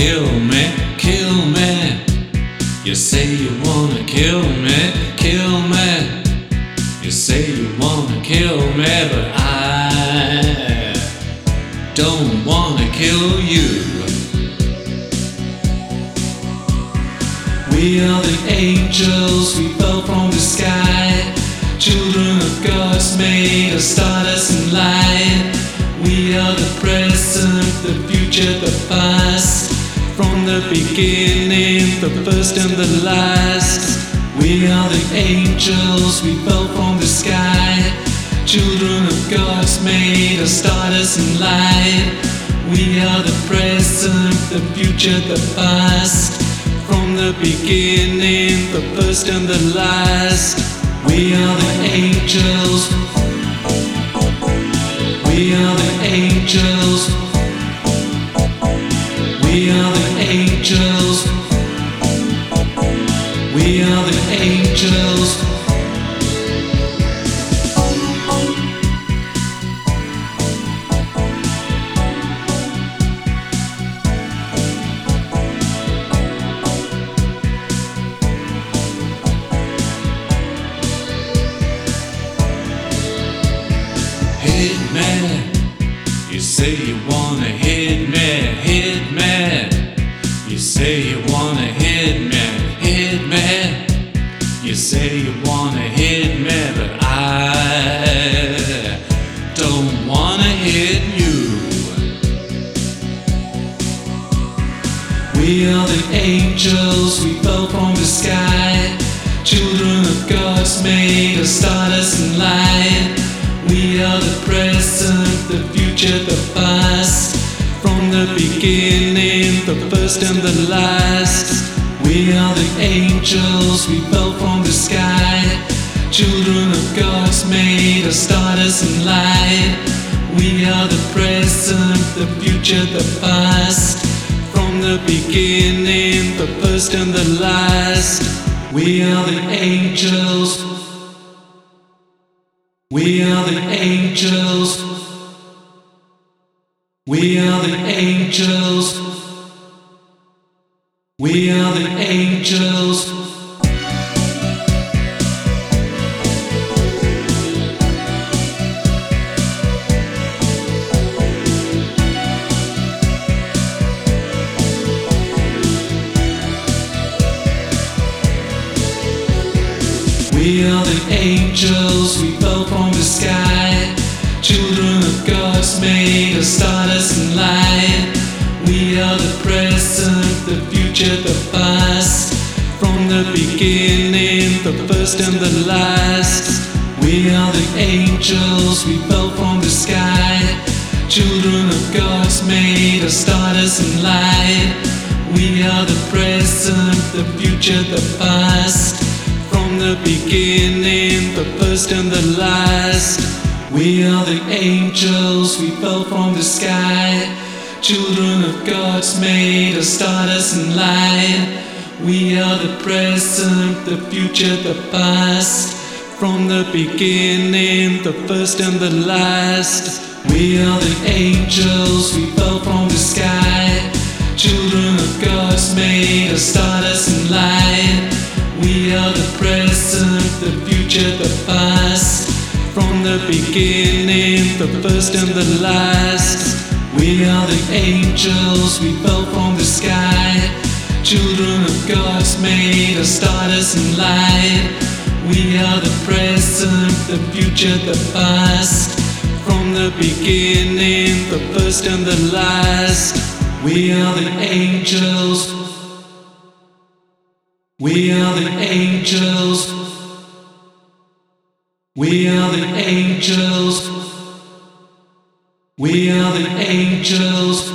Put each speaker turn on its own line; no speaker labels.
kill me, kill me. You say you wanna kill me, kill me. You say you wanna kill me, but I don't wanna kill you. We are the angels, we fell from the sky. Children of God's made of stardust and light. We are the present, the future, the past. From the beginning, the first and the last. We are the angels, we fell from the sky. Children of God's made of stardust and light. We are the present, the future, the past. From the beginning, the first and the last. We are the angels. Angels. We are the angels. Hit me. You say you wanna angels, we fell from the sky. Children of God's made of stardust and light. We are the present, the future, the past. From the beginning, the first and the last. We are the angels, we fell from the sky. Children of God's made of stardust and light. We are the present, the future, the past. The beginning, the first and the last. We are the angels. We are the angels. We are the angels. We are the angels. We are the angels, we fell from the sky. Children of God's made of stardust and light. We are the present, the future, the past. From the beginning, the first and the last. We are the angels, we fell from the sky. Children of God's made of stardust and light. We are the present, the future, the past. The beginning, the first and the last. We are the angels, we fell from the sky. Children of God's made of stardust and light. We are the present, the future, the past. From the beginning, the first and the last. We are the angels, we fell from the sky. Children of God's made of stardust the beginning, the first and the last. We are the angels, we fell from the sky. Children of God's made of stardust and light. We are the present, the future, the past. From the beginning, the first and the last. We are the angels. We are the angels. We are the angels. We are the angels.